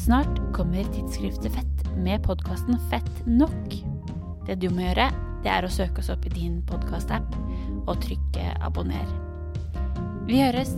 Snart kommer tidsskriftet Fett med podkasten Fett nok. Det du må gjøre, det er å søke oss opp i din podkastapp og trykke abonner. Vi høres!